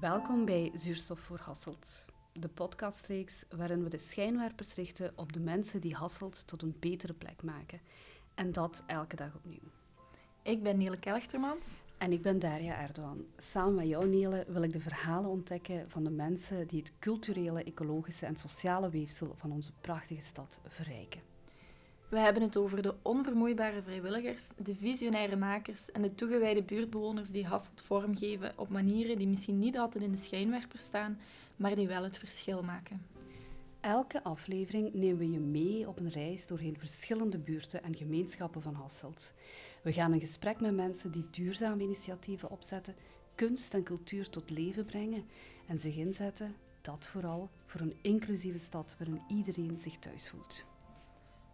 Welkom bij Zuurstof voor Hasselt, de podcastreeks waarin we de schijnwerpers richten op de mensen die Hasselt tot een betere plek maken. En dat elke dag opnieuw. Ik ben Nele Kelchtermans. En ik ben Daria Erdogan. Samen met jou, Nele, wil ik de verhalen ontdekken van de mensen die het culturele, ecologische en sociale weefsel van onze prachtige stad verrijken. We hebben het over de onvermoeibare vrijwilligers, de visionaire makers en de toegewijde buurtbewoners die Hasselt vormgeven op manieren die misschien niet altijd in de schijnwerper staan, maar die wel het verschil maken. Elke aflevering nemen we je mee op een reis doorheen verschillende buurten en gemeenschappen van Hasselt. We gaan in gesprek met mensen die duurzame initiatieven opzetten, kunst en cultuur tot leven brengen en zich inzetten, dat vooral, voor een inclusieve stad waarin iedereen zich thuis voelt.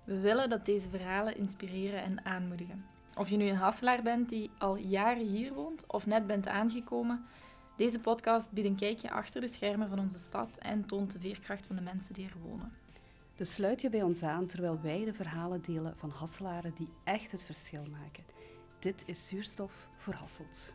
We willen dat deze verhalen inspireren en aanmoedigen. Of je nu een Hasselaar bent die al jaren hier woont of net bent aangekomen, deze podcast biedt een kijkje achter de schermen van onze stad en toont de veerkracht van de mensen die er wonen. Dus sluit je bij ons aan terwijl wij de verhalen delen van Hasselaren die echt het verschil maken. Dit is Zuurstof voor Hasselt.